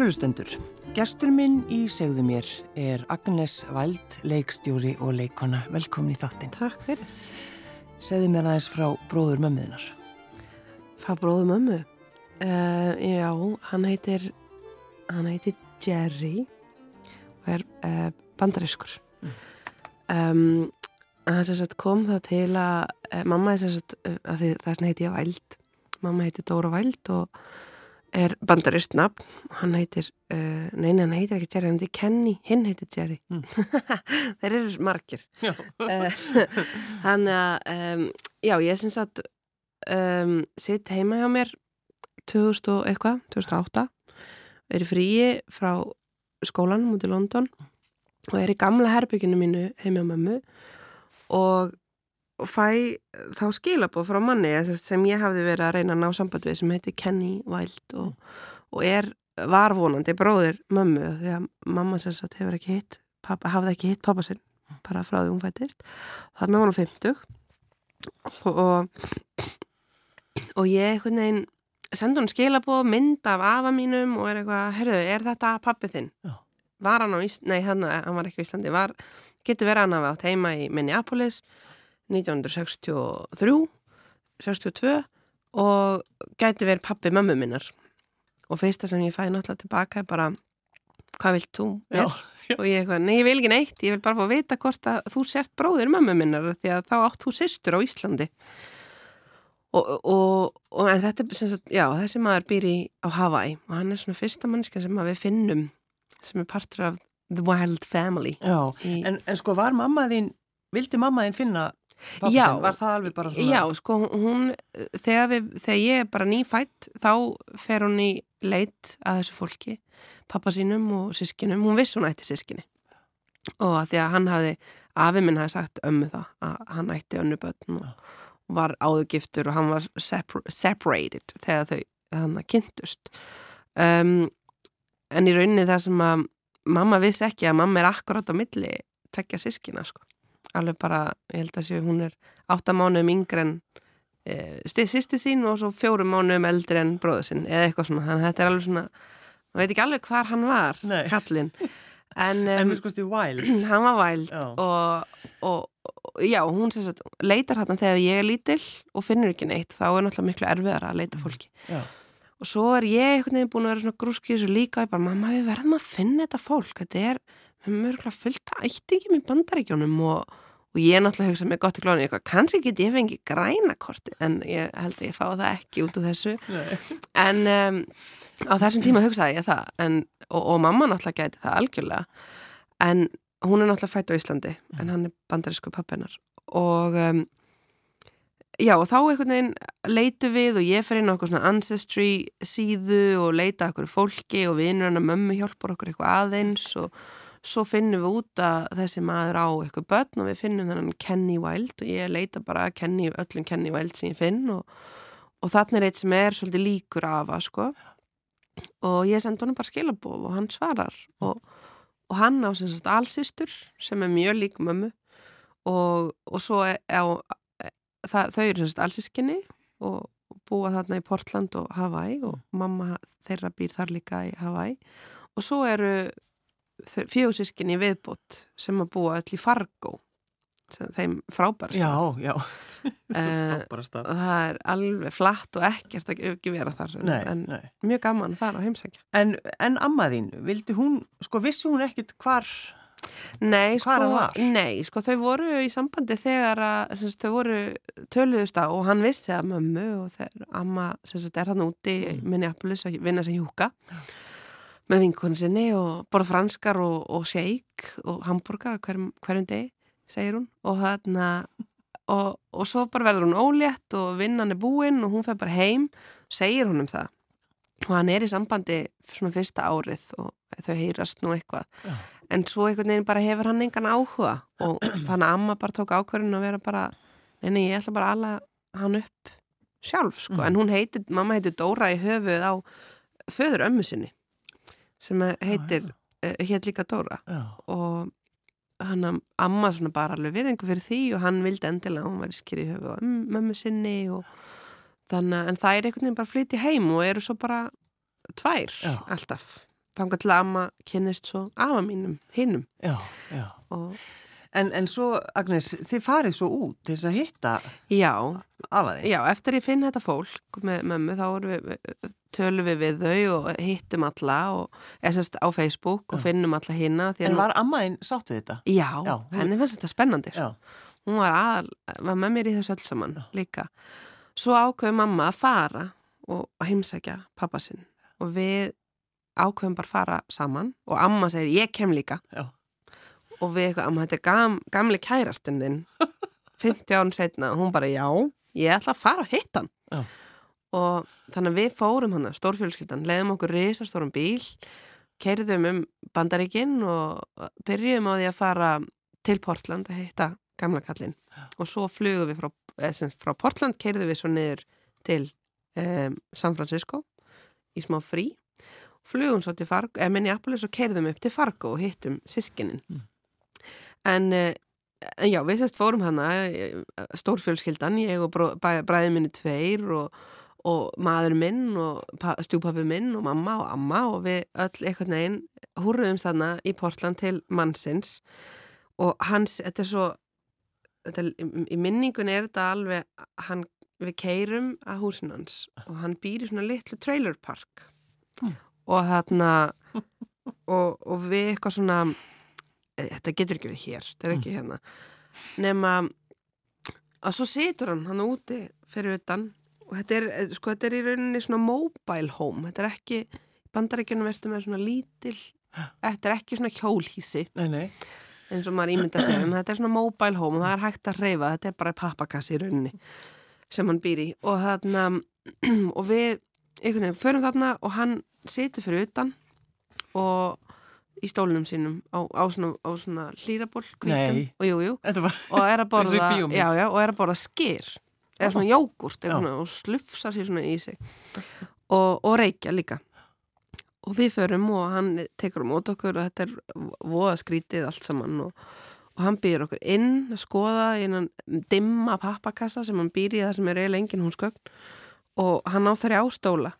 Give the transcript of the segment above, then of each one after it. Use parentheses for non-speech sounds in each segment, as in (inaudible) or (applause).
Kærulustendur, gestur minn í segðu mér er Agnes Væld, leikstjóri og leikona. Velkomin í þáttinn. Takk fyrir. Segðu mér aðeins frá bróður mömmuðinar. Frá bróður mömmu? Uh, já, hann heitir, hann heitir Jerry og er uh, bandariskur. Mm. Um, það sem sagt kom það til að uh, mamma er því, það sem heiti ég Væld. Mamma heiti Dóra Væld og er bandarist nafn. Hann heitir, uh, neina hann heitir ekki Jerry hann heitir Kenny, hinn heitir Jerry. Mm. (laughs) þeir eru margir. (laughs) Hann að um, já ég syns að um, sitt heima hjá mér 2000 og eitthvað, 2008 er fríi frá skólanum út í London og er í gamla herbygginu mínu heimi á mömmu. Og og fæ þá skilabóð frá manni sem ég hafði verið að reyna að ná samband við sem heiti Kenny Wild og, og er varvonandi bróðir mömmu því að mamma sem sagt hefur ekki hitt pappa, hafði ekki hitt pappa sinn bara frá því hún fættist þannig var hún 50 og, og, og ég einhvern veginn sendi hún skilabóð mynd af afa mínum og er eitthvað, herru, er þetta pappi þinn? Já. Var hann á Íslandi? Nei, hann, hann var ekki á Íslandi var, getur verið hann að hafa átt heima í Minneapolis 1963 62 og gæti verið pappi mömmu minnar og fyrsta sem ég fæði náttúrulega tilbaka er bara hvað vilt þú? Já, já. og ég eitthvað, nei ég vil ekki neitt ég vil bara fá að vita hvort að þú sért bróðir mömmu minnar því að þá átt þú sýstur á Íslandi og, og, og en þetta er sagt, já, þessi maður býr í á Hawaii og hann er svona fyrsta mannska sem við finnum sem er partur af The Wild Family Já, í, en, en sko var mamma þín vildi mamma þín finna Já, var það alveg bara svona? Já, sko, hún, þegar, við, þegar ég er bara nýfætt, þá fer hún í leit að þessu fólki, pappa sínum og sískinum, hún viss hún ætti sískinni og að því að hann hafi, afi minn hafi sagt ömmu það, að hann ætti önnu börn og, var áðugiftur og hann var separ separated þegar þau, þannig að kynntust. Um, en í rauninni það sem að mamma vissi ekki að mamma er akkurát á milli tekja sískina, sko alveg bara, ég held að séu hún er 8 mánuðum yngre en e, sýsti sín og svo fjórum mánuðum eldri en bróðu sín eða eitthvað svona, þannig að þetta er alveg svona maður veit ekki alveg hvar hann var, Nei. kallin (laughs) en, en (clears throat) hann var wild og, og, og já, hún sem sagt leitar hann þegar ég er lítill og finnur ekki neitt þá er náttúrulega miklu erfiðar að leita fólki. Já. og svo er ég einhvern veginn búin að vera svona grúski þessu líka og ég bara, mamma við verðum að finna þetta fólk, þetta er við erum örgulega fullt að ættingum í bandaríkjónum og, og ég er náttúrulega hugsað með gott í glónu eitthvað, kannski get ég fengið græna korti en ég held að ég fá það ekki út úr þessu Nei. en um, á þessum tíma hugsaði ég það en, og, og mamma náttúrulega gæti það algjörlega en hún er náttúrulega fætt á Íslandi mm. en hann er bandarísku pappinar og um, já og þá einhvern veginn leitu við og ég fer inn á okkur svona ancestry síðu og leita okkur fólki og vinnur hann að mömmu hjálpar okkur eitthvað aðeins og svo finnum við út að þessi maður á eitthvað börn og við finnum þennan Kenny Wild og ég leita bara Kenny, öllum Kenny Wild sem ég finn og, og þannig er eitt sem er svolítið líkur af að sko. Og ég sendi honum bara skilabóð og hann svarar og, og hann á sem sagt allsýstur sem er mjög lík mömmu og, og svo er, á, það, þau eru sem sagt allsýskinni og búa þarna í Portland og Hawaii og mamma þeirra býr þar líka í Hawaii. Og svo eru fjóðsískinni viðbútt sem að búa öll í Fargo. Þeim frábæra stað. Já, (laughs) já uh, Það er alveg flatt og ekkert að ekki vera þar nei, en nei. mjög gaman þar á heimsækja. En, en ammaðín, vildi hún sko vissi hún ekkit hvar Nei, sko, nei, sko þau voru í sambandi þegar að semst, þau voru töluðust á og hann vissi að mömmu og þegar amma semst, er hann úti mm. Minneapolis að vinna sem hjúka Já með vinkonu sinni og borða franskar og, og shake og hambúrgar hverjum, hverjum deg, segir hún. Og þarna og, og svo bara verður hún ólétt og vinnan er búinn og hún fer bara heim segir hún um það. Og hann er í sambandi svona fyrsta árið og þau heyrast nú eitthvað. Já. en svo einhvern veginn bara hefur hann engan áhuga og (clears throat) þannig að amma bara tók ákverðin að vera bara, neini ég ætla bara að alla hann upp sjálf sko, mm. en hún heitir, mamma heitir Dóra í höfuð á föður ömmu sinni sem heitir, uh, hétt líka Dóra já. og hann að amma svona bara alveg við einhver fyrir því og hann vildi endilega að hún var í skýri höfu og mömmu sinni og þannig en það er einhvern veginn bara flytið heim og eru svo bara tvær já. alltaf til að amma kynist svo afa mínum, hinnum En, en svo, Agnes, þið farið svo út til þess að hitta afa þig. já, eftir ég finn þetta fólk með mömmu þá við, tölum við við þau og hittum alla og semst á Facebook og Já. finnum alla hinna En var ammaðinn sátt við þetta? Já, Já, henni fannst þetta spennandi. Já. hún var, aðal, var með mér í þessu öll saman líka. Svo ákveði mamma að fara og heimsækja pappa sinn og við ákveðum bara að fara saman og amma segir ég kem líka Já. og við eitthvað, amma þetta er gam, gamli kærastinn þinn 50 án setna og hún bara já, ég ætla að fara að hitta hann Já. Og þannig að við fórum hann stórfjölskyldan, leiðum okkur risastórum bíl keirðum um bandaríkinn og byrjum á því að fara til Portland að hitta gamla kallinn. Og svo flugum við frá, sem, frá Portland keirðum við svo niður til um, San Francisco í smá frí. Flugum svo til Fargo, eða Minneapolis og keirðum upp til Fargo og hittum sískinin Mm. en uh, en já, við sérst fórum hana stórfjölskyldan, ég og bró- bæ- bræði minni tveir og, og maður minn og pa- stjúpappi minn og mamma og amma og við öll einhvern veginn húruðum þarna í Portland til mannsins. Og hans, þetta er svo þetta, er- í, minningun er þetta alveg hann, við keirum að húsin hans og hann býr í svona litlu trailer park. Mm. og þarna og, og við eitthvað svona eh, þetta getur ekki verið hér, þetta er ekki hérna. Nema að svo situr hann hann úti fyrir utan og þetta er, eh, sko, þetta er í rauninni svona mobile home, þetta er ekki í bandaríkjunum ertu með svona lítil þetta er ekki svona hjólhísi Nei, nei. eins og maður ímynda sér en þetta er svona mobile home og það er hægt að reyfa þetta er bara pappakassi í rauninni sem hann býr í. Og þarna (clears throat) og við einhvern veginn förum þarna og hann situr fyrir utan og í stólunum sínum á, á svona, svona hlýraból hvítum. Nei. og jú, jú, var, og er að (laughs) borða já, já, og er að borða skyr eða svona jógurt og slufsar sér svona í sig. Og, og reykja líka. Og við förum og hann tekur um út okkur og þetta er voða skrítið allt saman og, og hann býður okkur inn að skoða innan dimma pappakassa sem hann býr í það sem er eiginlega engin húsgögn. Og hann á þrjá stóla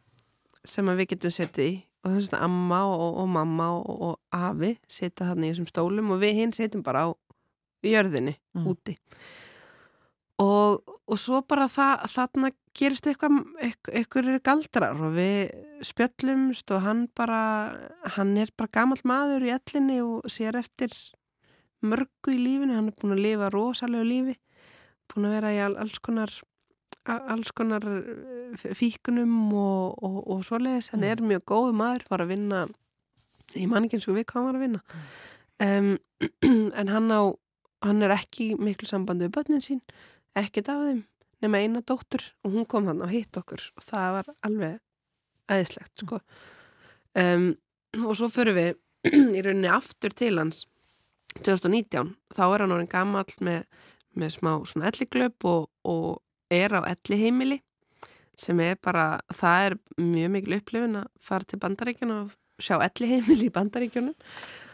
sem við getum setið í. Og þannig að amma og, og mamma og, og afi setja þarna í þessum stólum og við hinn setjum bara á jörðinni Mm. úti. og, og svo bara það, þarna gerist eitthvað eitthvað galdrar og við spjöllumst og hann bara hann er bara gamall maður í ellinni og sér eftir mörgu í lífinu, hann er búin að lifa rosalegu lífi, búin að vera í all, alls konar alls konar eh, fíkunum og, og, og svoleiðis, hann er mjög góð maður, var að vinna ég man ekki eins og við hvað hann var að vinna. Um, (clears throat) en hann á hann er ekki í miklu sambandi við börnin sín, ekkert af þeim nema eina dóttur og hún kom hann og hitt okkur og það var alveg æðislegt sko. Um, og svo fyrir við (clears throat) í rauninni aftur til hans 2019, þá er hann orðin gamall með, með smá svona elliglöp og, og er á elliheimili sem er bara, það er mjög mikil upplifin að fara til bandaríkjana og sjá elliheimili í bandaríkjunum.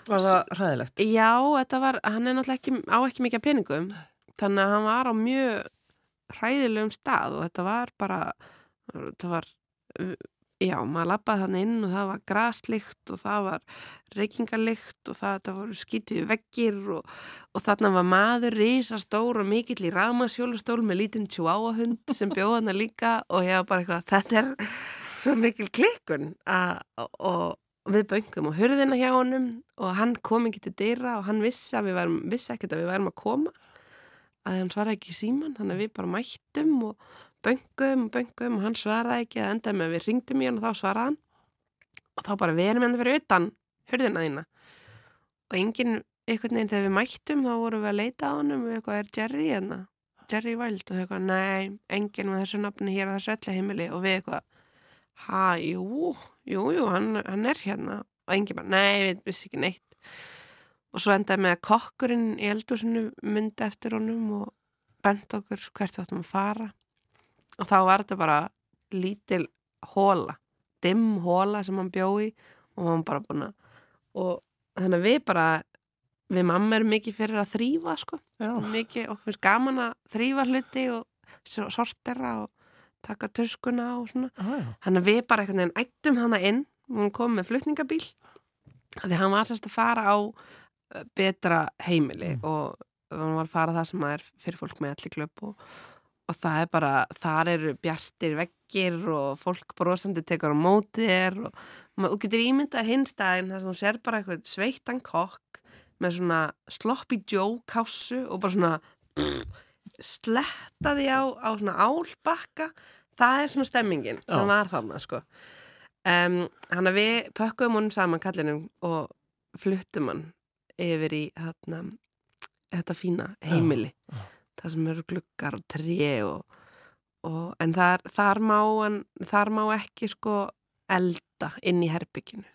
Var það ræðilegt? Já, þetta var, hann er náttúrulega ekki, á ekki mikið peningum, þannig að hann var á mjög hræðilegum stað og þetta var bara, þetta var, já, maður lappaði þannig inn og það var graslikt og það var reykingalikt og það, þetta voru skýtuði veggir og, og þarna var maður risastór og mikill í ramasjólustól með lítinn tjúáahund sem bjóð hana líka og ég var bara eitthvað, þetta er svo mikil klikkun að, og, við böngum og hurðina hjá honum og hann kom ekki til dyra og hann vissi, vissi ekkert að við værum að koma að hann svaraði ekki síman þannig að við bara mættum og böngum og böngum og hann svaraði ekki að enda með að við ringdum í hann og þá svaraði hann. Og þá bara við erum enda fyrir utan hurðina þína. Og enginn, einhvern veginn þegar við mættum þá vorum við að leita á honum og eitthvað er Jerry hérna? Jerry Wild og eitthvað, nei, enginn með þessu nafni hér á þessu öllu heimili. Og við eitthvað ha, jú, jú, jú, hann, hann er hérna. Og enginn bara, nei, við vissi ekki neitt og svo endaði með að kokkurinn í eldúsinu myndi eftir honum og bent okkur hvert við áttum að fara. Og þá var þetta bara lítil hóla, dimm hóla sem hann bjói og hann bara búin að og þannig að við bara við mamma erum mikið fyrir að þrýfa sko, mikið, okkur finnst gaman að þrýfa hluti og sortera og taka tuskuna og svona. Ah. Þannig að við bara einhvern veginn ættum hana inn, hún kom með flutningabíl. Því hann var sérst að fara á betra heimili Mm. og hann var að fara það sem er fyrir fólk með allir klöp og, og það er bara, þar eru bjartir veggir og fólk brosandi tekur á móti þér og ma- þú getur ímyndað hinstæðin þar sem þú sér bara eitthvað sveittan kokk með svona sloppy joe kásu og bara svona pff, sletta því á, á svona álbakka það er svona stemmingin sem Já. var þarna sko um, hann að við pökkum honum saman kallinum og fluttum hann yfir í þarna, þetta fína heimili já. það sem eru gluggar og tré og, og, en þar, þar, má hann, þar má ekki sko elda inn í herbygginu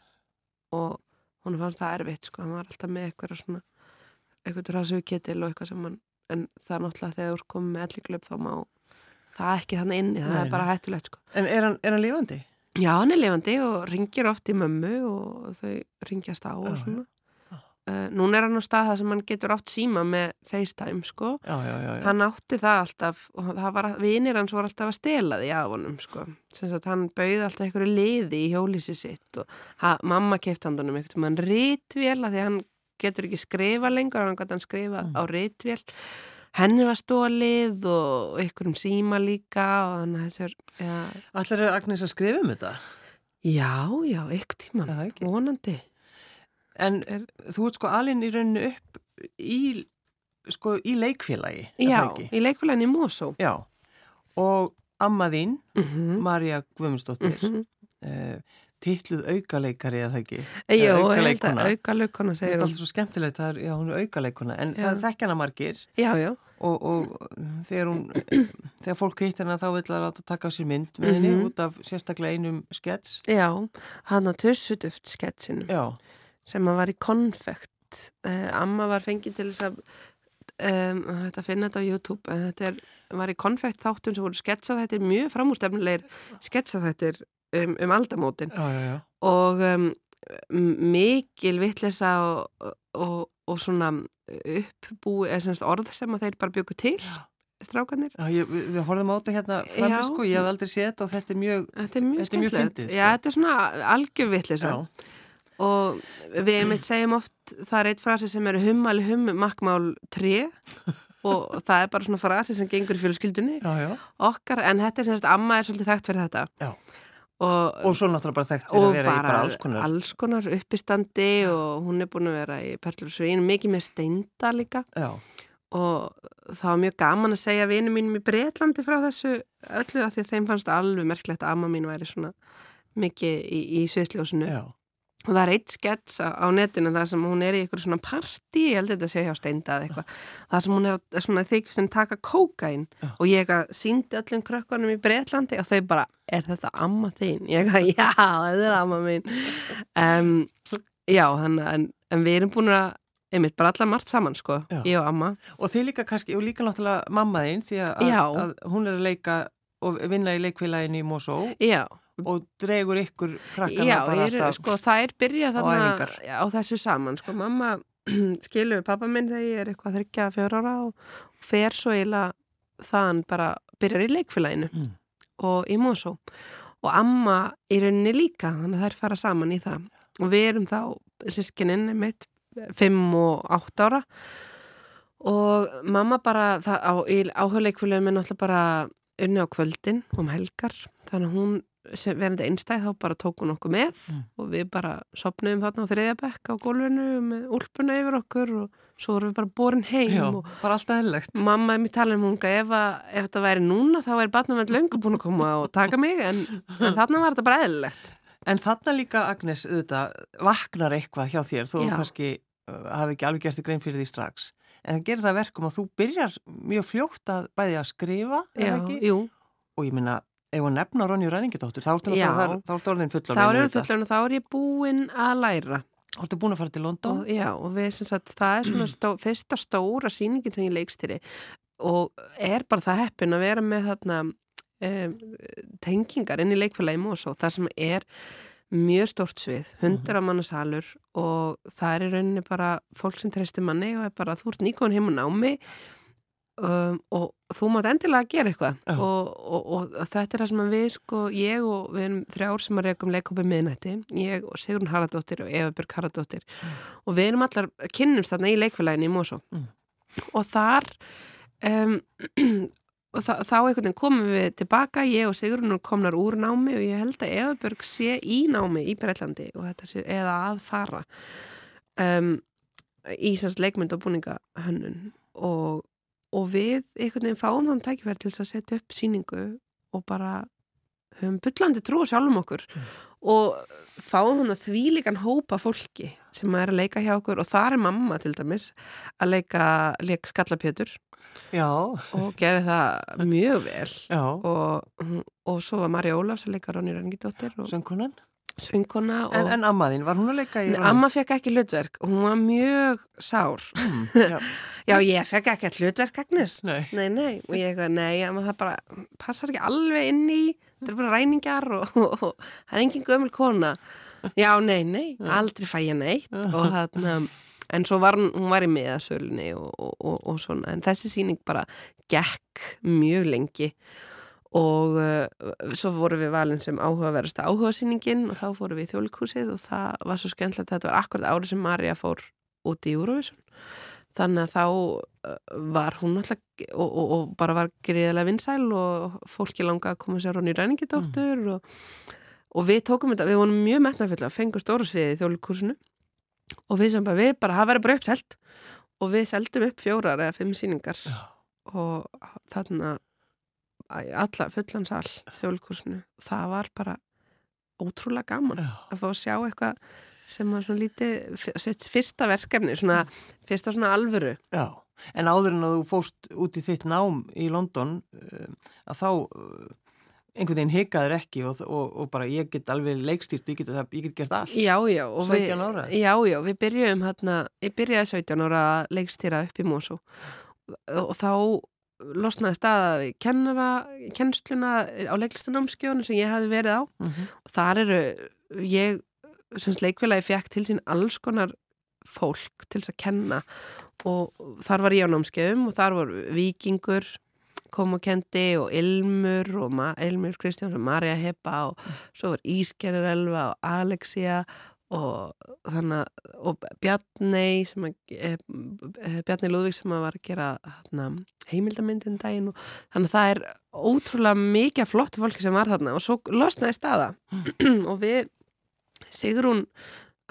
og hún fannst það erfitt sko, hann var alltaf með eitthvað svona eitthvað rásuketil og eitthvað sem hann en það er náttúrulega þegar þú er komið með elliklöp þá má það ekki þannig inni, það Nei, er bara hættulegt sko. En er hann, er hann lifandi? Já, hann er lifandi og ringir oft í mömmu og þau ringjast á og Já, svona. Uh, núna er hann á stað það sem hann getur átt síma með FaceTime, sko. Já, já, já. já. Hann átti það alltaf og það var, vinir hans voru alltaf að stela því af honum, sko. Sem sagt, hann bauði alltaf einhverju liði í hjólísi sitt og ha, mamma keipt hann honum einhvern veginn rítvél að því að hann getur ekki skrifa lengur, hann gæti hann skrifa Mm. á rítvél. Henni var stólið og einhverjum síma líka og hann þessar, já, Ætlar Agnes að skrifa um þetta? já, já, Er það ekki? vonandi. En Er- þú ert sko alinn í rauninu upp í, sko, í leikfélagi, Já, það í leikfélagin í Mosó. Já, og amma þín, Mm -hmm. Marja Guðmundsdóttir, Mm uh, titluð aukaleikari eða það ekki? Held aukaleikona. að auka leikona Það er alltaf svo skemmtilegt, það er, já, hún er aukaleikona, en Já. það þekkja hana margir Já, já. og, og þegar hún, (clears throat) þegar fólk hitt hana þá vil að láta taka á sér mynd með henni Mhm. út af sérstaklega einum skets. Já, hann að tussuduft sketsinum Já, sem að var í konfekt. Uh, amma var fengið til þess að um, að finna þetta á YouTube þetta er, var í konfekt þáttum sem voru sketsað þetta er mjög framúrstefnilegir sketsað þetta um, um aldamótin já, já, já. og um, mikil vitleysa og, og, og svona uppbúi orð sem að þeir bara byggu til strákanir. Já, ég, við, við horfum á þetta hérna frammi Já. sko, ég hef aldrei séð þetta og þetta er mjög, Þetta er mjög Þetta skemmtilegt. fyndið, sko. Já, þetta er svona algjör vitleysa. já, Og við einmitt segjum oft, það er eitt frasi sem er hummali hum makkmál 3 og það er bara svona frasi sem gengur í fjölskyldunni já, já. okkar, en þetta er semst, amma er svolítið þekkt fyrir þetta. Já. Og, Og svo náttúrulega bara þekkt fyrir að vera í bara alls konar. alls konar uppistandi og hún er búin að vera í Perlur og Svein, mikið með steinda líka og það var mjög gaman að segja vinum mínum í Breitlandi frá þessu öllu af því að þeim fannst alveg merkilegt að amma mín væri svona mikið í, í sviðsljósinu já, og það er eitt skets á, á netinu þar sem hún er í eitthvað svona partí, ég held að þetta sé hjá steinda eða eitthvað, þar sem hún er svona þykjast en taka kókain Já. og ég eitthvað síndi öllum krökkunum í Breitlandi og þau bara, er þetta amma þín? Ég eitthvað, já, þetta er amma mín um, Já, þannig en, en við erum búin að einmitt bara allar margt saman, sko, Já. ég og amma og þið líka kannski, og líka náttúrulega mamma þín því að, að hún er að leika og vinna í leikfélaginu í Mosó Já, og dregur ykkur krakkana Já, bara er, alltaf. sko, það er byrjað þarna æfingar. á þessu saman, sko, mamma (clears throat) skilur við pappa minn þegar ég er eitthvað þryggja fjóra ára og fer svo eiginlega þaðan bara byrjar í leikfélaginu Mm. og í Mosó og amma í rauninni líka, þannig að þær fara saman í það og við erum þá sískininn mitt, fimm og átt ára og mamma bara það, á, í áhugleikfélaginu er náttúrulega bara unni á kvöldin um helgar, þannig að hún sem verandi einstæð þá bara tók hún okkur með Mm. og við bara sopnum þarna á þriðja bekk á gólfinu með úlpuna yfir okkur og svo vorum við bara borin heim Já, og bara alltaf hellegt. mamma er mér tala um hún ef, ef þetta væri núna þá væri barnavend löngu búin að koma og taka mig en, en þarna var þetta bara eðlilegt En þarna líka, Agnes, auðvitað, vaknar eitthvað hjá þér, þú kannski uh, hafi ekki alveg gert þig grein fyrir því strax. En það gerir það verkum að þú byrjar mjög fljótt að bæði að skrifa, er Já, Og ég minna, ef hún nefna Ronju Ræningidóttur, þá ertu náttúrulega þar- þá er ég fullun og þá er ég búin að læra. Þá ertu búin að fara til London. og, já, og við sagt, það er svona stó, fyrsta stóra sýningin sem ég leikstýri og er bara það heppin að vera með þarna um, tengingar inn í leikfélagi Mosó, það sem er mjög stórt svið, hundra mannasalur og það er í rauninni bara fólk sem treystir manni og er bara þú ert nýkon heim og námi um, og þú mátt endilega gera eitthvað. Og, og, og þetta er það sem við sko, ég og við erum þrjár sem að reyka um leikopið miðnætti, ég og Sigrun Haraldóttir og Eva Björg Haraldóttir mm. og við erum allar kynnumst þarna í leikfélaginu í Mosó. Mm. og þar um, (clears throat) og þá einhvern veginn komum við tilbaka, ég og Sigrun komnar úr námi og ég held að Eva Björg sé í námi í Breitlandi og þetta sé eða að fara. Um, í þess leikmynd og búninga hönnun og og við einhvern veginn fáum þann tækifæri til að setja upp síningu og bara höfum byllandi trú sjálfum okkur mm. og fáum þann að því líkan hópa fólki sem er að leika hjá okkur og það er mamma til dæmis að leika leik skallapjötur Já. og gerði það mjög vel og, og svo var Marja Ólafs að leika Ronny Rangidóttir Söngkonan? Söngkona En, en ammaðinn, var hún að leika í? Amma fekk ekki hlutverk og hún var mjög sár mm, (laughs) Já ég fekk ekki að hlutverk Agnes. Nei. Nei, nei. Og ég eitthvað, nei, það bara passar ekki alveg inn í, þetta er bara ræningar og, (laughs) og, og það er engin gömul kona. Já, nei, nei, aldrei fæ ég neitt og þarna, en svo var hún, var í miðasölunni og, og svona, en þessi síning bara gekk mjög lengi og uh, svo voru við valin sem áhugaverðast áhugasýningin og þá fóru við í þjólikúsið og það var svo skemmtilegt að þetta var akkurat árið sem Marja fór út í Eurovision þannig að þá uh, var hún alltaf og, og, og bara var greiðilega vinsæl og fólki langa að koma sér á nýra ræningidóttur mm. og, og við tókum þetta, við vonum mjög metnafull að fengu stóru sviði í þjólukursinu og við sem bara, við bara, það verið bara uppselt og við seldum upp fjórar eða fimm síningar ja. og þarna alla fullansal þjólukursinu, það var bara ótrúlega gaman ja. að fá að sjá eitthvað sem var svona lítið fyrsta verkefni, svona fyrsta svona alvöru. Já, en áður en að þú fóst út í þitt nám í London um, að þá uh, einhvern veginn hikaður ekki og, og, og bara ég get alveg leikstýrt, ég get, ég get gert allt. Já, já. 17 við, ára. Já, já, við byrjuðum hérna, ég byrjaði 17 ára að leikstýra upp í Mosó og þá losnaði staða við kennara, kennsluna á leiklistanámskjónu sem ég hafi verið á mhm. -huh. og þar eru ég leikvelagi fekk til sín alls konar fólk til þess að kenna og þar var ég á námskeiðum og þar voru vikingur kom og kendi og Ilmur og Ilmur Kristján og Marja Heppa og svo var Ískerður Elva og Alexia og þannig og Bjarni sem að e, Bjarni Lúðvík sem að var að gera þarna, heimildamindin daginn og þannig að það er ótrúlega mikið flott fólki sem var þarna og svo losnaði staða mm. (clears throat) og við Sigrún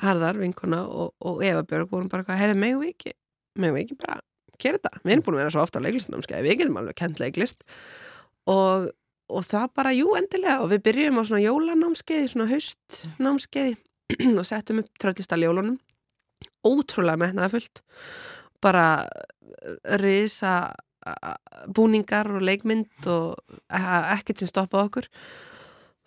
Harðar, vinkona og, og Eva Björg vorum bara herri, megum við ekki megum við ekki bara gera þetta? Við erum búin að vera svo ofta á leiklistinnámskeið við getum alveg kent leiklist. Og, og það bara, jú, endilega og við byrjum á svona jólanámskeið svona haustnámskeið (clears throat) og settum upp tröllistal jólunum. Ótrúlega metnaða fullt bara risa búningar og leikmynd og ekkert sem stoppaði okkur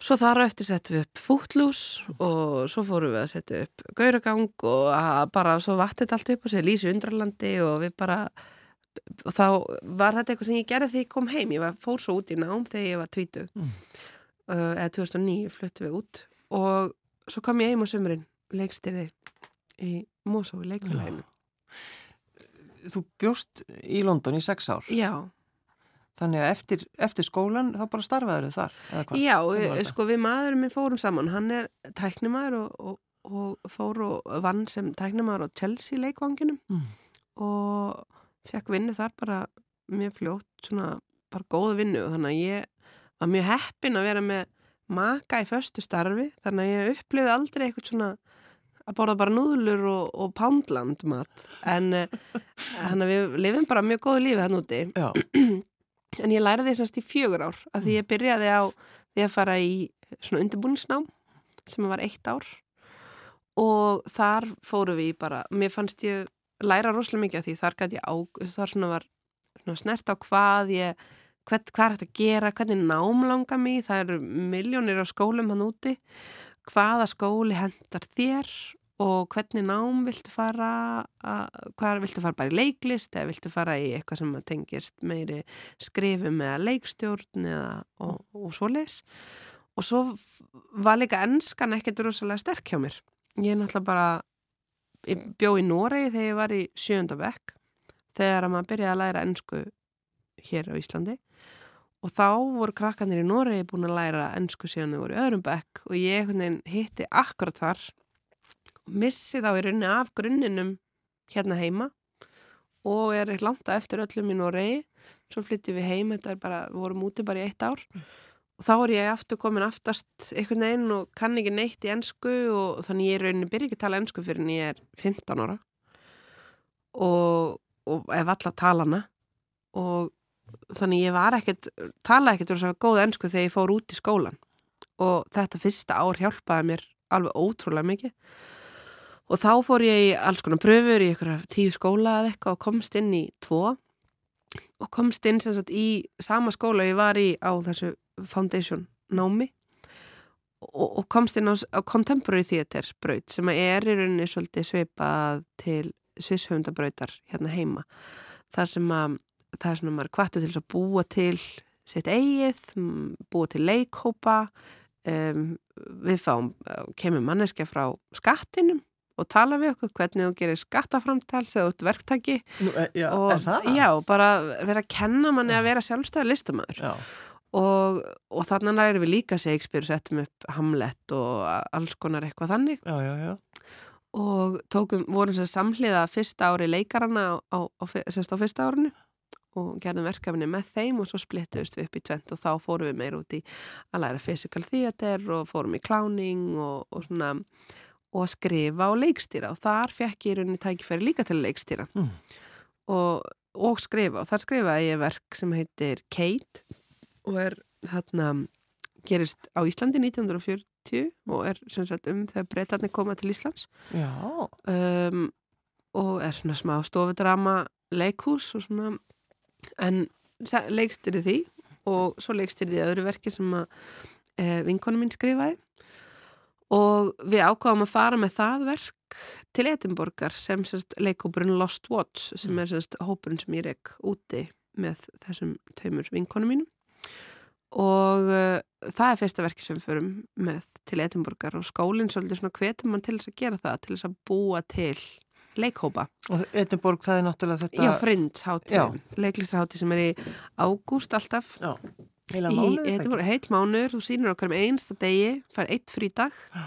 Svo þar á eftir settum við upp fútlús og svo fórum við að setja upp gauragang og bara svo vatnit allt upp og sér lísi undralandi og við bara, og þá var þetta eitthvað sem ég gerði þegar ég kom heim, ég var, fór svo út í nám þegar ég var tvítu, mm. uh, eða 2009 fluttu við út og svo kom ég heim á sömurinn, leikstyrði í Mosó leikfélaginu. Þú bjóst í London í sex ár? Já. Þannig að eftir, eftir skólan þá bara starfaður þau þar? Já, sko við maðurum minn fórum saman, hann er tæknumæður og, og, og fór og vann sem tæknumæður á Chelsea leikvanginum mm. og fekk vinnu þar bara mjög fljótt, svona bara góð vinnu. Og þannig að ég var mjög heppin að vera með maka í förstu starfi, þannig að ég upplifði aldrei eitthvað svona að borða bara núðlur og, og poundland mat. En (laughs) þannig að við lifum bara mjög góðu lífi þann úti. Já (clears throat) En ég læriði því semst í fjögur ár að því ég byrjaði á því að fara í svona undirbúningsnám sem var eitt ár. Og þar fóru við bara, mér fannst ég læra rosalega mikið af því. Þar gæti ég á, þar svona var svona snert á hvað ég, hvað, hvað er þetta að gera, hvernig nám langa mig, það eru miljónir af skólum hann úti, hvaða skóli hendar þér og hvernig nám viltu fara hvað viltu fara bara í leiklist eða viltu fara í eitthvað sem tengist meiri skrifum eða leikstjórn eða og, og svo les og svo var líka ennskan ekkert rosalega sterk hjá mér. Ég náttúrulega bara ég bjó í Noregi þegar ég var í sjönda vekk þegar maður byrjaði að læra ennsku hér á Íslandi. Og þá voru krakkanir í Noregi búin að læra ennsku síðan þau voru í öðrum bekk og ég hitti akkurat þar og missi þá í rauninni af grunninum hérna heima og er langt að eftir öllum í Noregi. Svo flytti við heim, þetta er bara, við vorum úti bara í eitt ár. Og þá er ég aftur komin aftast einhvern veginn og kann ekki neitt í ennsku og þannig ég er rauninni byrja ekki að tala ennsku fyrir en ég er 15 ára. Og, og ef alla tala hana og þannig ég var ekkert, tala ekkert úr þess að góða ennsku þegar ég fór út í skólan og þetta fyrsta ár hjálpaði mér alveg ótrúlega mikið og þá fór ég í alls konar pröfur í eitthvað tíu skóla eða eitthvað og komst inn í tvo. Og komst inn sem sagt í sama skóla ég var í á þessu foundation námi. Og, og komst inn á, á contemporary theater braut sem er í rauninni svolítið sveipað til svisshöfundabrautar hérna heima. Þar sem að það er svona maður kvartu til að búa til sitt eigið, búa til leikhópa um, við fáum, kemur manneska frá skattinum og tala við okkur hvernig þú gerir skattaframtal þegar þú ert verktaki. Nú, e, já, og já, bara vera að kenna manni að vera sjálfstæði listamæður já. og, og þannig erum við líka Shakespeare, settum upp Hamlet og alls konar eitthvað þannig. Já, já, já. Og tókum, vorum sér samhliða fyrsta ári leikarana á, á, á, á fyrsta árinu og gerðum verkefni með þeim og svo splittuðust við upp í tvent og þá fórum við meir út í að læra physical theater og fórum í kláning og, og svona og að skrifa og leikstýra. Og þar fekk ég rauninni tækifæri líka til að leikstýra. Mm. og, og skrifa. Og þar skrifaði ég verk sem heitir Kate og er þarna gerist á Íslandi 1940 og er sagt, um þegar breytarnir koma til Íslands. Um, og er svona smá stofudrama leikhús og svona en leikstir því og svo leikstir því öðru verki sem að e, vinkonu mín skrifaði og við ákváðum að fara með það verk til Edinborgar sem sérst leikópurinn Lost Watch sem er sérst hópurinn sem ég rekk úti með þessum taumur vinkonu mínum og uh, það er fyrsta verki sem förum með til Edinborgar og skólinn svolítið svona hvetum mann til þess að gera það til þess að búa til leikhópa. Og Edinborg það er náttúrulega þetta... Já, Frinds-háttið, leiklistarháttið sem er í ágúst alltaf. Já, heila mánuður. Í Edinborg, heilt mánuður, þú sýnir okkar um einsta degi, fær eitt frí dag Já.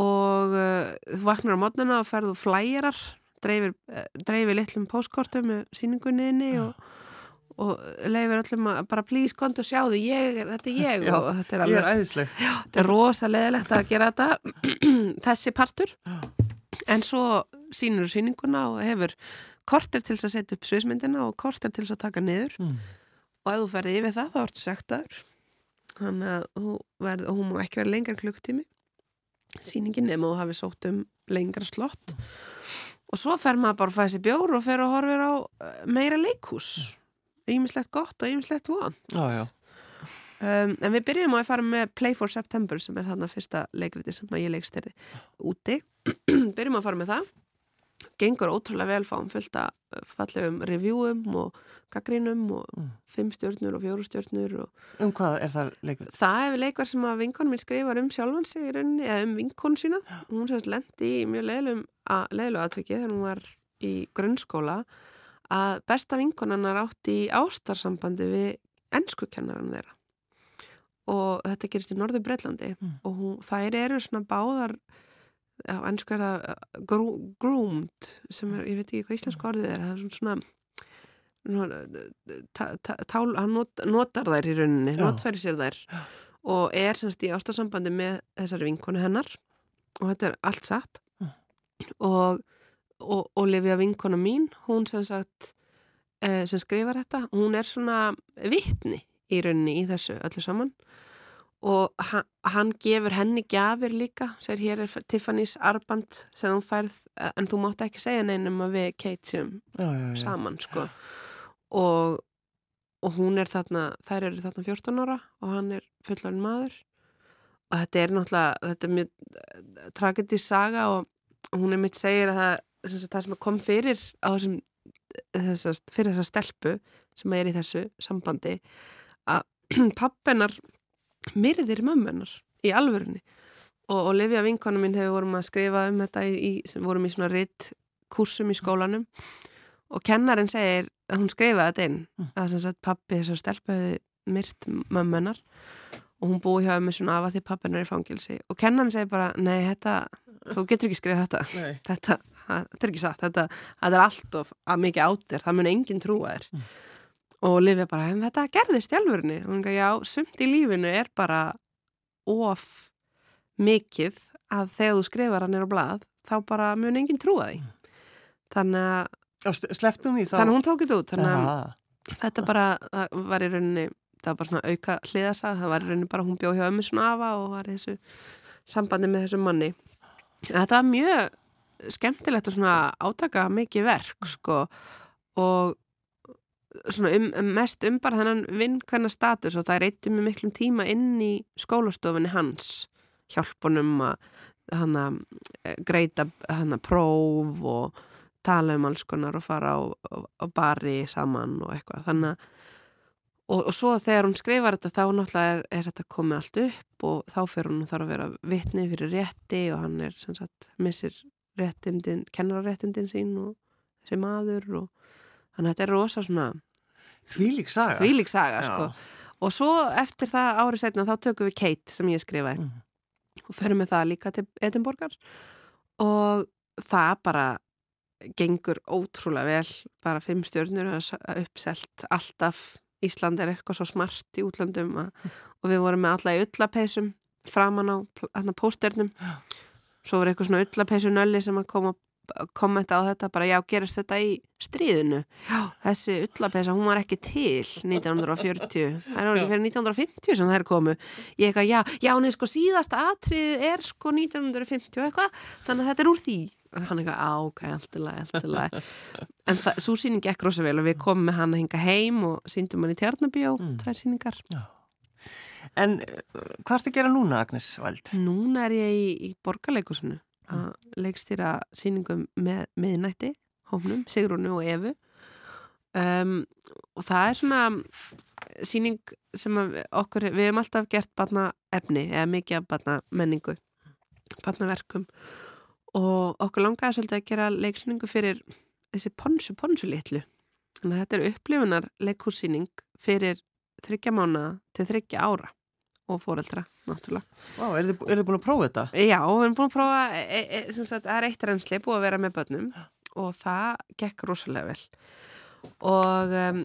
og uh, þú vaknar á mótnana og ferðu flæjarar, dreifir, uh, dreifir litlum póskortum með síningunniðinni og og leifir öllum að bara please kontu og sjáðu, ég, þetta er ég já, og þetta er alveg, ég er æðisleg já, þetta er rosalegilegt að gera þetta (clears throat) þessi partur já. en svo sínur þú síninguna og hefur korter til að setja upp sviðsmyndina og korter til að taka niður mm. Og ef þú ferði yfir það þá ertu sektaður. Þannig að þú verð, hún má ekki vera lengar klukktími síningin nema þú hafi sótt um lengar slott. Mm. og svo fer maður bara að fæða sér bjór og fer að horfa á eh, meira leikhús. Mm ímislegt gott og ímislegt vant um, en við byrjum á að fara með Play for September sem er þarna fyrsta leikriti sem ég leikst er úti. (clears throat) Byrjum á að fara með það gengur ótrúlega vel fáum fullt að fallegum reviewum og gaggrínum og mm. fimm stjórnur og fjóru stjórnur og... Um hvað er það leikverð? Það er leikverð sem að vinkonum minn skrifar um sjálfan sig í rauninni, eða um vinkonu sína hún sérst lendi í mjög leðlu aðtöki þegar hún var í grunnskóla að besta vinkonannar átti í ástarsambandi við ennskukennaran þeirra og þetta gerist í Norður Breitlandi mm. og hún, þær eru svona báðar á ennsku er það uh, grú, groomed sem er, ég veit ekki hvað íslensku orðið er það er svona tál, hann not, notar þær í rauninni, Já. notfæri sér þær Já. og er semst í ástarsambandi með þessari vinkonu hennar og þetta er allt satt mm. og og Olivia vinkona mín, hún sem sagt eh, sem skrifar þetta, hún er svona vittni í rauninni í þessu öllu saman og hann, hann gefur henni gafir líka sér hér er Tiffany's arband sem hún færð, en þú mátt ekki segja neinum að við keitsum saman sko. Og, og hún er þarna, þær eru þarna 14 ára og hann er fullarinn maður. Og þetta er náttúrulega þetta er mjög tragedísk saga og hún er mitt segir að það það sem kom fyrir á þessum þessast, fyrir þessa stelpu sem er í þessu sambandi að (clears throat) pappennar myrðir mömmennar í alvörunni. Og Olivia vinkona mín hefur vorum að skrifa um þetta í, sem vorum í svona ritt kursum í skólanum. Og kennarinn segir hún skrifaði þetta inn að sem sagt pappi þess að stelpaði myrt mömmunar og hún búi hjá með svona af að því pappin er í fangilsi og kennan segi bara, nei, þetta þú getur ekki skrifað þetta. (laughs) Þetta, þetta er ekki satt, þetta, þetta er allt of að mikið átir, það mun enginn trúa þér. Mm. Og Livja bara, en þetta gerðist í alvörunni? Og hún gaf, já, sumt í lífinu er bara of mikið að þegar þú skrifar hann er á blad, þá bara mun enginn trúa því. Þannig að? Þannig að hún tók þetta út, þannig að þetta bara, það var í rauninni það var bara svona auka hliðasa það var raunin bara hún bjóð hjá ömmu svona afa og var í þessu sambandi með þessu manni. Þetta var mjög skemmtilegt og svona átaka mikið verk sko. Og um, mest um bara þennan vinkvæna status og það reytum við miklum tíma inn í skólastofinni hans hjálpunum að hana, greita próf og tala um alls konar og fara á, á, bari saman og eitthvað. Þannig að Og, og svo þegar hún skrifar þetta þá náttúrulega er, er þetta komið allt upp og þá fer hún þarf að vera vittni fyrir rétti og hann er sem sagt missir réttindin, kennarréttindin sín og þessi maður og þannig að þetta er rosa svona Þvílík saga. Þvílík saga, sko. Og svo eftir það árið setna þá tökum við Kate sem ég skrifaði. Mm. og förum við það líka til Edinborgar. Og það bara gengur ótrúlega vel, bara fimm stjórnur uppselt alltaf. Ísland er eitthvað svo smart í útlandum að, og við vorum með alla í ullapeisum framan á pósternum svo var eitthvað svona ullapeisunölli sem að koma kommenta á þetta bara já, gerist þetta í stríðinu? Já, þessi ullapeisa, hún var ekki til 1940 það er ekki fyrir 1950 sem það er komu. Ég eitthvað, já, já, neins sko síðasta atrið er sko 1950 eitthvað þannig að þetta er úr því. Hann eitthvað, á, ok, allt í lagi, allt í lagi. En það, svo síning gekk rosa vel og við komum með hann að hinga heim og síndum hann í Tjarnabíó, mm. tvær síningar Já. En eh, hvað ert að gera núna, Agnes Vald? Núna er ég í, í borgarleikusinu að leikstýra síningum með miðnætti, hófnum, Sigrúnu og Efu um, og það er svona síning sem okkur, við hefum alltaf gert barna efni, eða mikið af barna menningu barnaverkum. Og okkur langaði svolítið að gera leiksýningu fyrir þessi ponsu ponsu litlu. Þannig að þetta er upplifunar leikhúsýning fyrir þryggja mánu til þryggja ára og fóreldra, náttúrulega. Vá, wow, er þið, er þið búin að prófa þetta? Já, við erum búin að prófa, e, e, e sagt, það er eitt reynsli búið að vera með börnum og það gekk rosalega vel og um,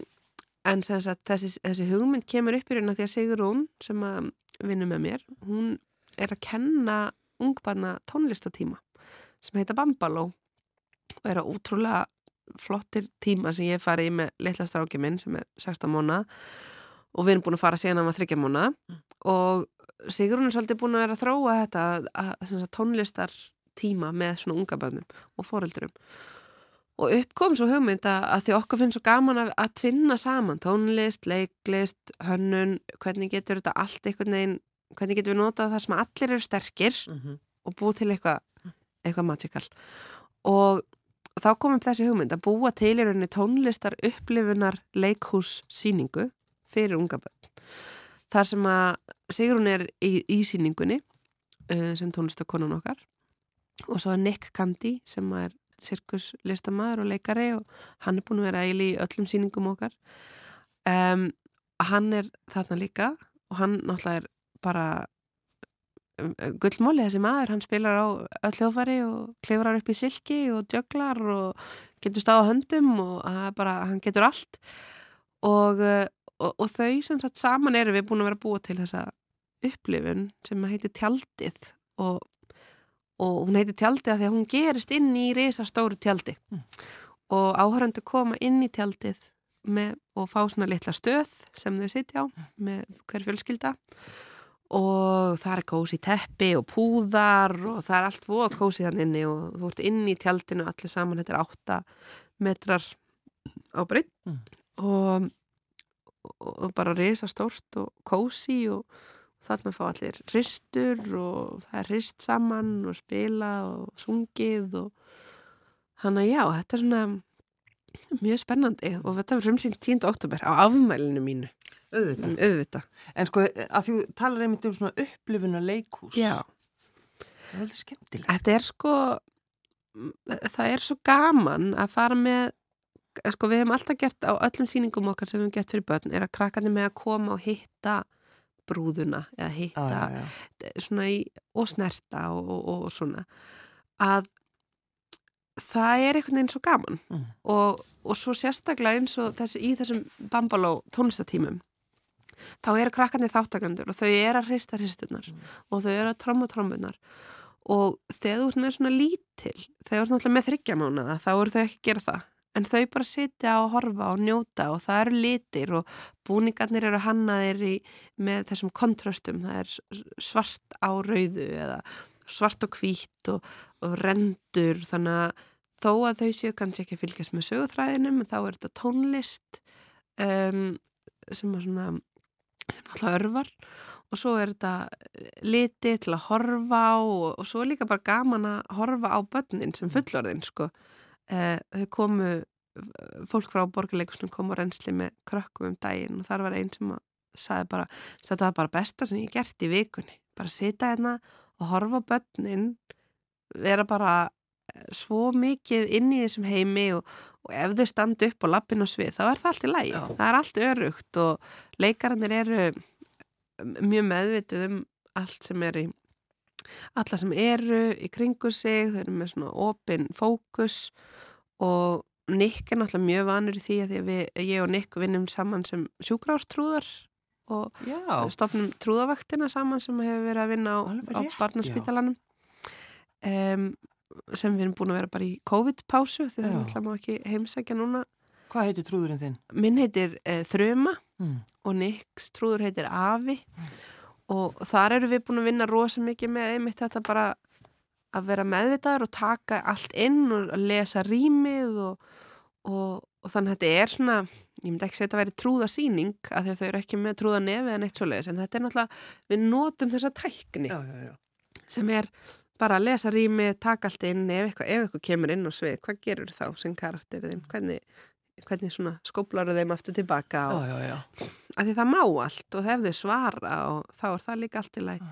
en sagt, þessi, þessi hugmynd kemur upp í raun að því að Sigur hún sem að vinna með mér, hún er að kenna ungbarna tónlistatíma sem heita Bambaló og er á útrúlega flottir tíma sem ég fari í með litla stráki minn sem er 16 móna og við erum búin að fara síðan á maður 30 móna mm. og Sigrun er svolítið búin að vera að þróa þetta að, að tónlistar tíma með svona unga bönnum og foreldurum og uppkom svo hugmynd að, að því okkur finnst svo gaman að, að tvinna saman tónlist, leiklist, hönnun hvernig getur þetta allt einhvern veginn hvernig getur við notað það sem allir eru sterkir mm -hmm. og búið til eitthvað eitthvað magical og þá komum þessi hugmynd að búa til í rauninni tónlistar upplifunar leikhús síningu fyrir unga börn. Þar sem að Sigrun er í, í síningunni uh, sem tónlistakonun okkar og svo er Nick Candy sem er sirkuslistamæður og leikari og hann er búin að vera eili í öllum síningum okkar. Um, hann er þarna líka og hann náttúrulega er bara Um, gullmóli þessi maður, hann spilar á öll hljófari og klifrar upp í silki og djöglar og getur stáð á höndum og bara, hann getur allt. Og, uh, og, og þau sem sagt saman eru við búin að vera búið til þessa upplifun sem heitir tjaldið og, og hún heitir tjaldið að því að hún gerist inn í reysa stóru tjaldi mm. og áhöröndu koma inn í tjaldið með, og fá svona litla stöð sem þau sitja á mm. með hver fjölskylda og það er kósi teppi og púðar og það er allt voða kósi þann inni og þú ert inn í tjaldinu allir saman, þetta er 8 metrar á breytt mm. og, og bara reysa stórt og kósi og þarna fá allir ristur og það er rist saman og spila og sungið og þannig að já, þetta er svona mjög spennandi og þetta var frumsýnt 10. oktober á afmælinu mínu auðvitað. Mm, auðvitað. En sko að þú talar einmitt um svona upplifuna leikús. Já. Það er alveg skemmtilegt. Þetta er sko, það er svo gaman að fara með sko við hefum alltaf gert á öllum síningum okkar sem við hefum gert fyrir börn er að krakkandi með að koma og hitta brúðuna eða hitta já, já. svona í, og snerta og, og, og svona. Að það er einhvern veginn svo gaman. Mm. og, og svo sérstaklega eins og þessi, í þessum bambaló tónlistatímum þá eru krakkandi þáttakandur og þau eru að hrista hristunar og þau eru að tromma trommunar og þegar þú ert með svona lítil þegar þú ert náttúrulega með þryggja mánuða þá eru þau ekki að gera það en þau bara sitja og horfa og njóta og það eru litir og búningarnir eru hannaðir í, með þessum kontrastum. Það er svart á rauðu eða svart og hvít og, og rendur. Þannig að þó að þau séu kannski ekki að fylgjast með sögutræðinum þá er þetta tónlist um, sem svona sem alltaf örvar. Og svo er þetta liti til að horfa á og, og svo er líka bara gaman að horfa á börnin sem fullorðin sko. Eh, þau komu fólk frá borgarleikusnum kom á reynsli með krökkum um daginn og þar var einn sem að sagði bara, þetta var bara besta sem ég gert í vikunni, bara sita hérna og horfa börnin vera bara eh, svo mikið inn í þessum heimi og, og ef þau standa upp á lappin og svið þá er það allt í lægi, Já. það er allt örugt og leikarannir eru mjög meðvituð um allt sem er í alla sem eru í kringu sig þau eru með svona opin fókus og Nick er náttúrulega mjög vanur í því að því að við, ég og Nick vinnum saman sem sjúkrástrúðar og Já, stofnum trúðavaktina saman sem hefur verið að vinna á, á barnaspítalanum. Um, sem við erum búin að vera bara í COVID-pásu því það er alltaf ekki heimsækja núna. Hvað heitir trúðurinn þinn? minn heitir uh, Þruma Mm. og Nicks trúður heitir Afi og þar eru við búin að vinna rosa mikið með einmitt þetta bara að vera meðvitaður og taka allt inn og lesa rýmið og, og, og þannig að þetta er svona ég myndi ekki segja þetta að væri trúðasýning af því að þau eru ekki með trúða nefi en eitt svoleiðis en þetta er náttúrulega, við notum þessa tækni Já, já, já. sem er bara að lesa rýmið, taka allt inn ef eitthvað, ef eitthvað kemur inn og svið hvað gerur þá sem karakterið þinn hvernig, hvernig svona skóplar þeim aftur tilbaka og, Já, já, já. að því það má allt og ef þau svara og þá er það líka allt í læg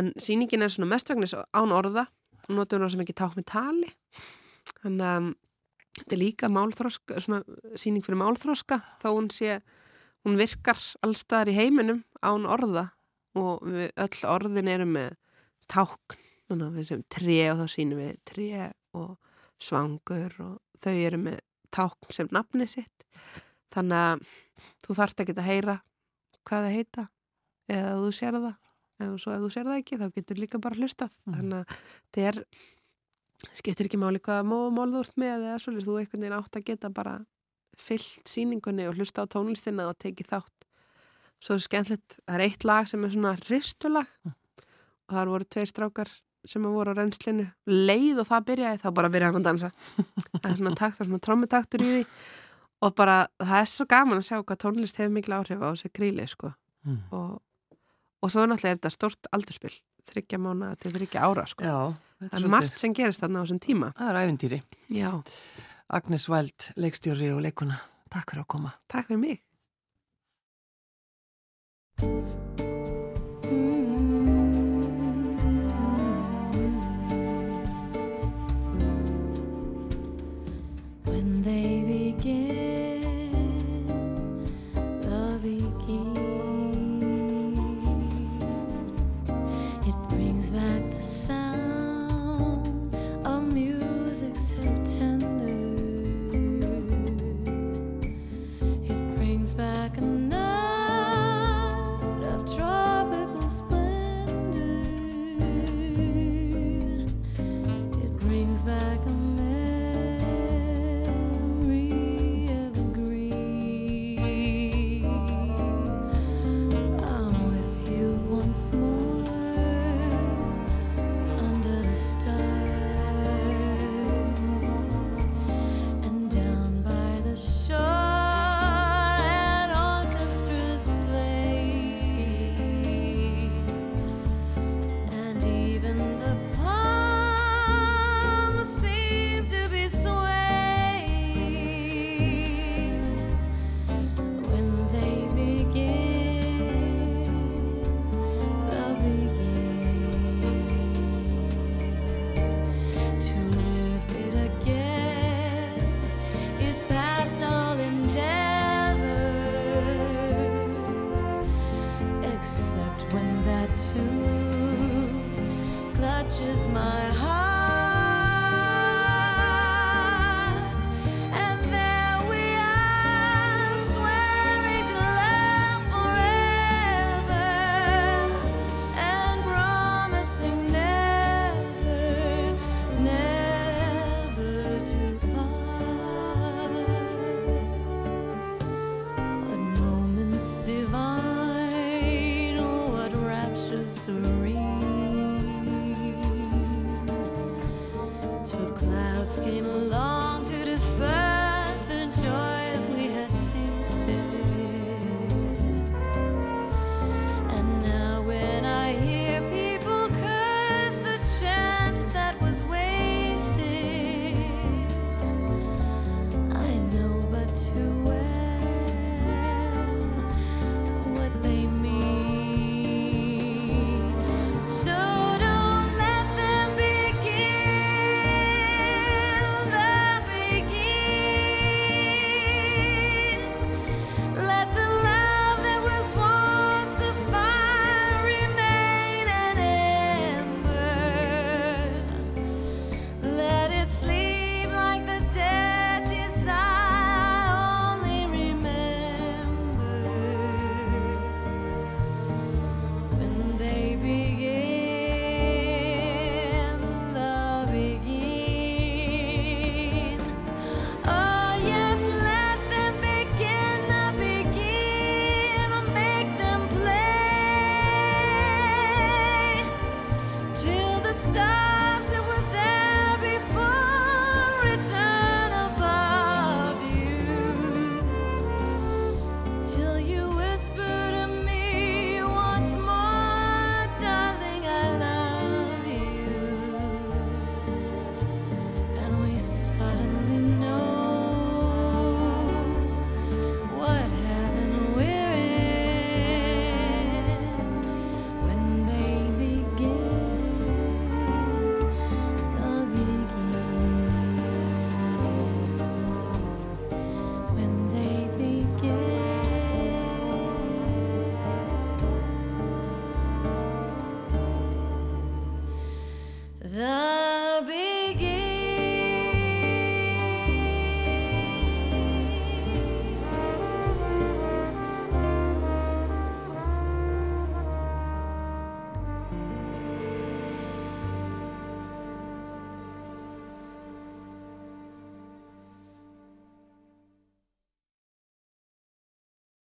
en sýningin er svona mestvagnis án orða og notum við sem ekki ták með tali. Þannig að um, þetta er líka málþróska svona sýning fyrir málþróska þá hún sé, hún virkar allstaðar í heiminum án orða og við öll orðin eru með tákn, þannig að við sem tré og þá sýnum við tré og svangur og þau eru með tákn sem nafni sitt. Þannig að þú þarft ekki að heyra hvað það heita eða þú sér það. Eða svo ef þú sér það ekki þá getur líka bara hlustað. Mhm. þannig að þetta er skiptir ekki máli hvaða mómál þú ert með eða svolítið þú einhvern veginn átt að geta bara fyllt síningunni og hlusta á tónlistina og tekið þátt. Svo er skemmtilegt, það er eitt lag sem er svona ristulag og það voru tveir strákar sem að voru á reynslinu leið og það byrjaði þá bara byrjaði hann að dansa það er svona takt, það er svona trommutaktur í því og bara það er svo gaman að sjá hvað tónlist hefur mikil áhrif á þessi gríli sko Mm. og, og svo náttúrulega er þetta stort aldurspil þryggja mánu til þryggja ára sko Já, það er margt sem gerist þarna á þessum tíma Það er æfintýri. já, Agnes Wild, leikstjóri og leikuna. Takk fyrir að koma. takk fyrir mig came along to disperse